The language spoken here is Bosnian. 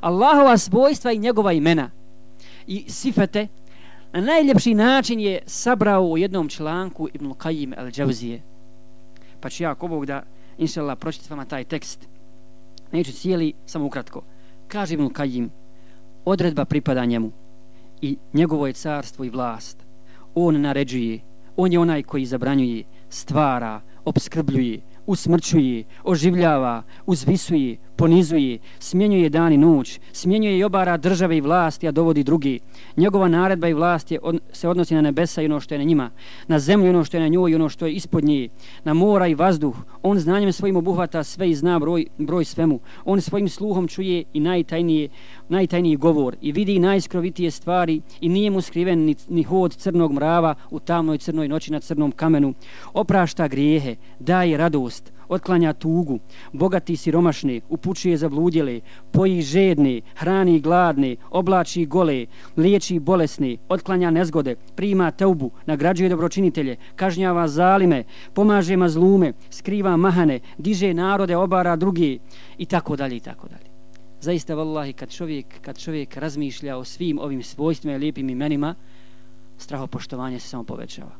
Allahova svojstva i njegova imena i sifete na najljepši način je sabrao u jednom članku Ibn Qayyim al-Jawzije. Pa ću ja ako Bog da, inša pročiti vama taj tekst. Neću cijeli, samo ukratko. Kaže Ibn Qayyim, odredba pripada njemu i njegovo je carstvo i vlast. On naređuje, on je onaj koji zabranjuje, stvara, obskrbljuje, usmrćuje, oživljava, uzvisuje, ponizuje, smjenjuje dan i noć, smjenjuje i obara države i vlasti, a dovodi drugi. Njegova naredba i vlast je, od, se odnosi na nebesa i ono što je na njima, na zemlju i ono što je na njoj i ono što je ispod nje, na mora i vazduh. On znanjem svojim obuhvata sve i zna broj, broj svemu. On svojim sluhom čuje i najtajnije, najtajniji govor i vidi najskrovitije stvari i nije mu skriven ni, ni hod crnog mrava u tamnoj crnoj noći na crnom kamenu. Oprašta grijehe, daje radost, otklanja tugu, bogati siromašne, upućuje zabludjele, poji žedne, hrani gladne, oblači gole, liječi bolesne, otklanja nezgode, prima teubu, nagrađuje dobročinitelje, kažnjava zalime, pomaže mazlume, skriva mahane, diže narode, obara drugi i tako dalje i tako dalje. Zaista, vallahi, kad čovjek, kad čovjek razmišlja o svim ovim svojstvima i lijepim imenima, strahopoštovanje se samo povećava.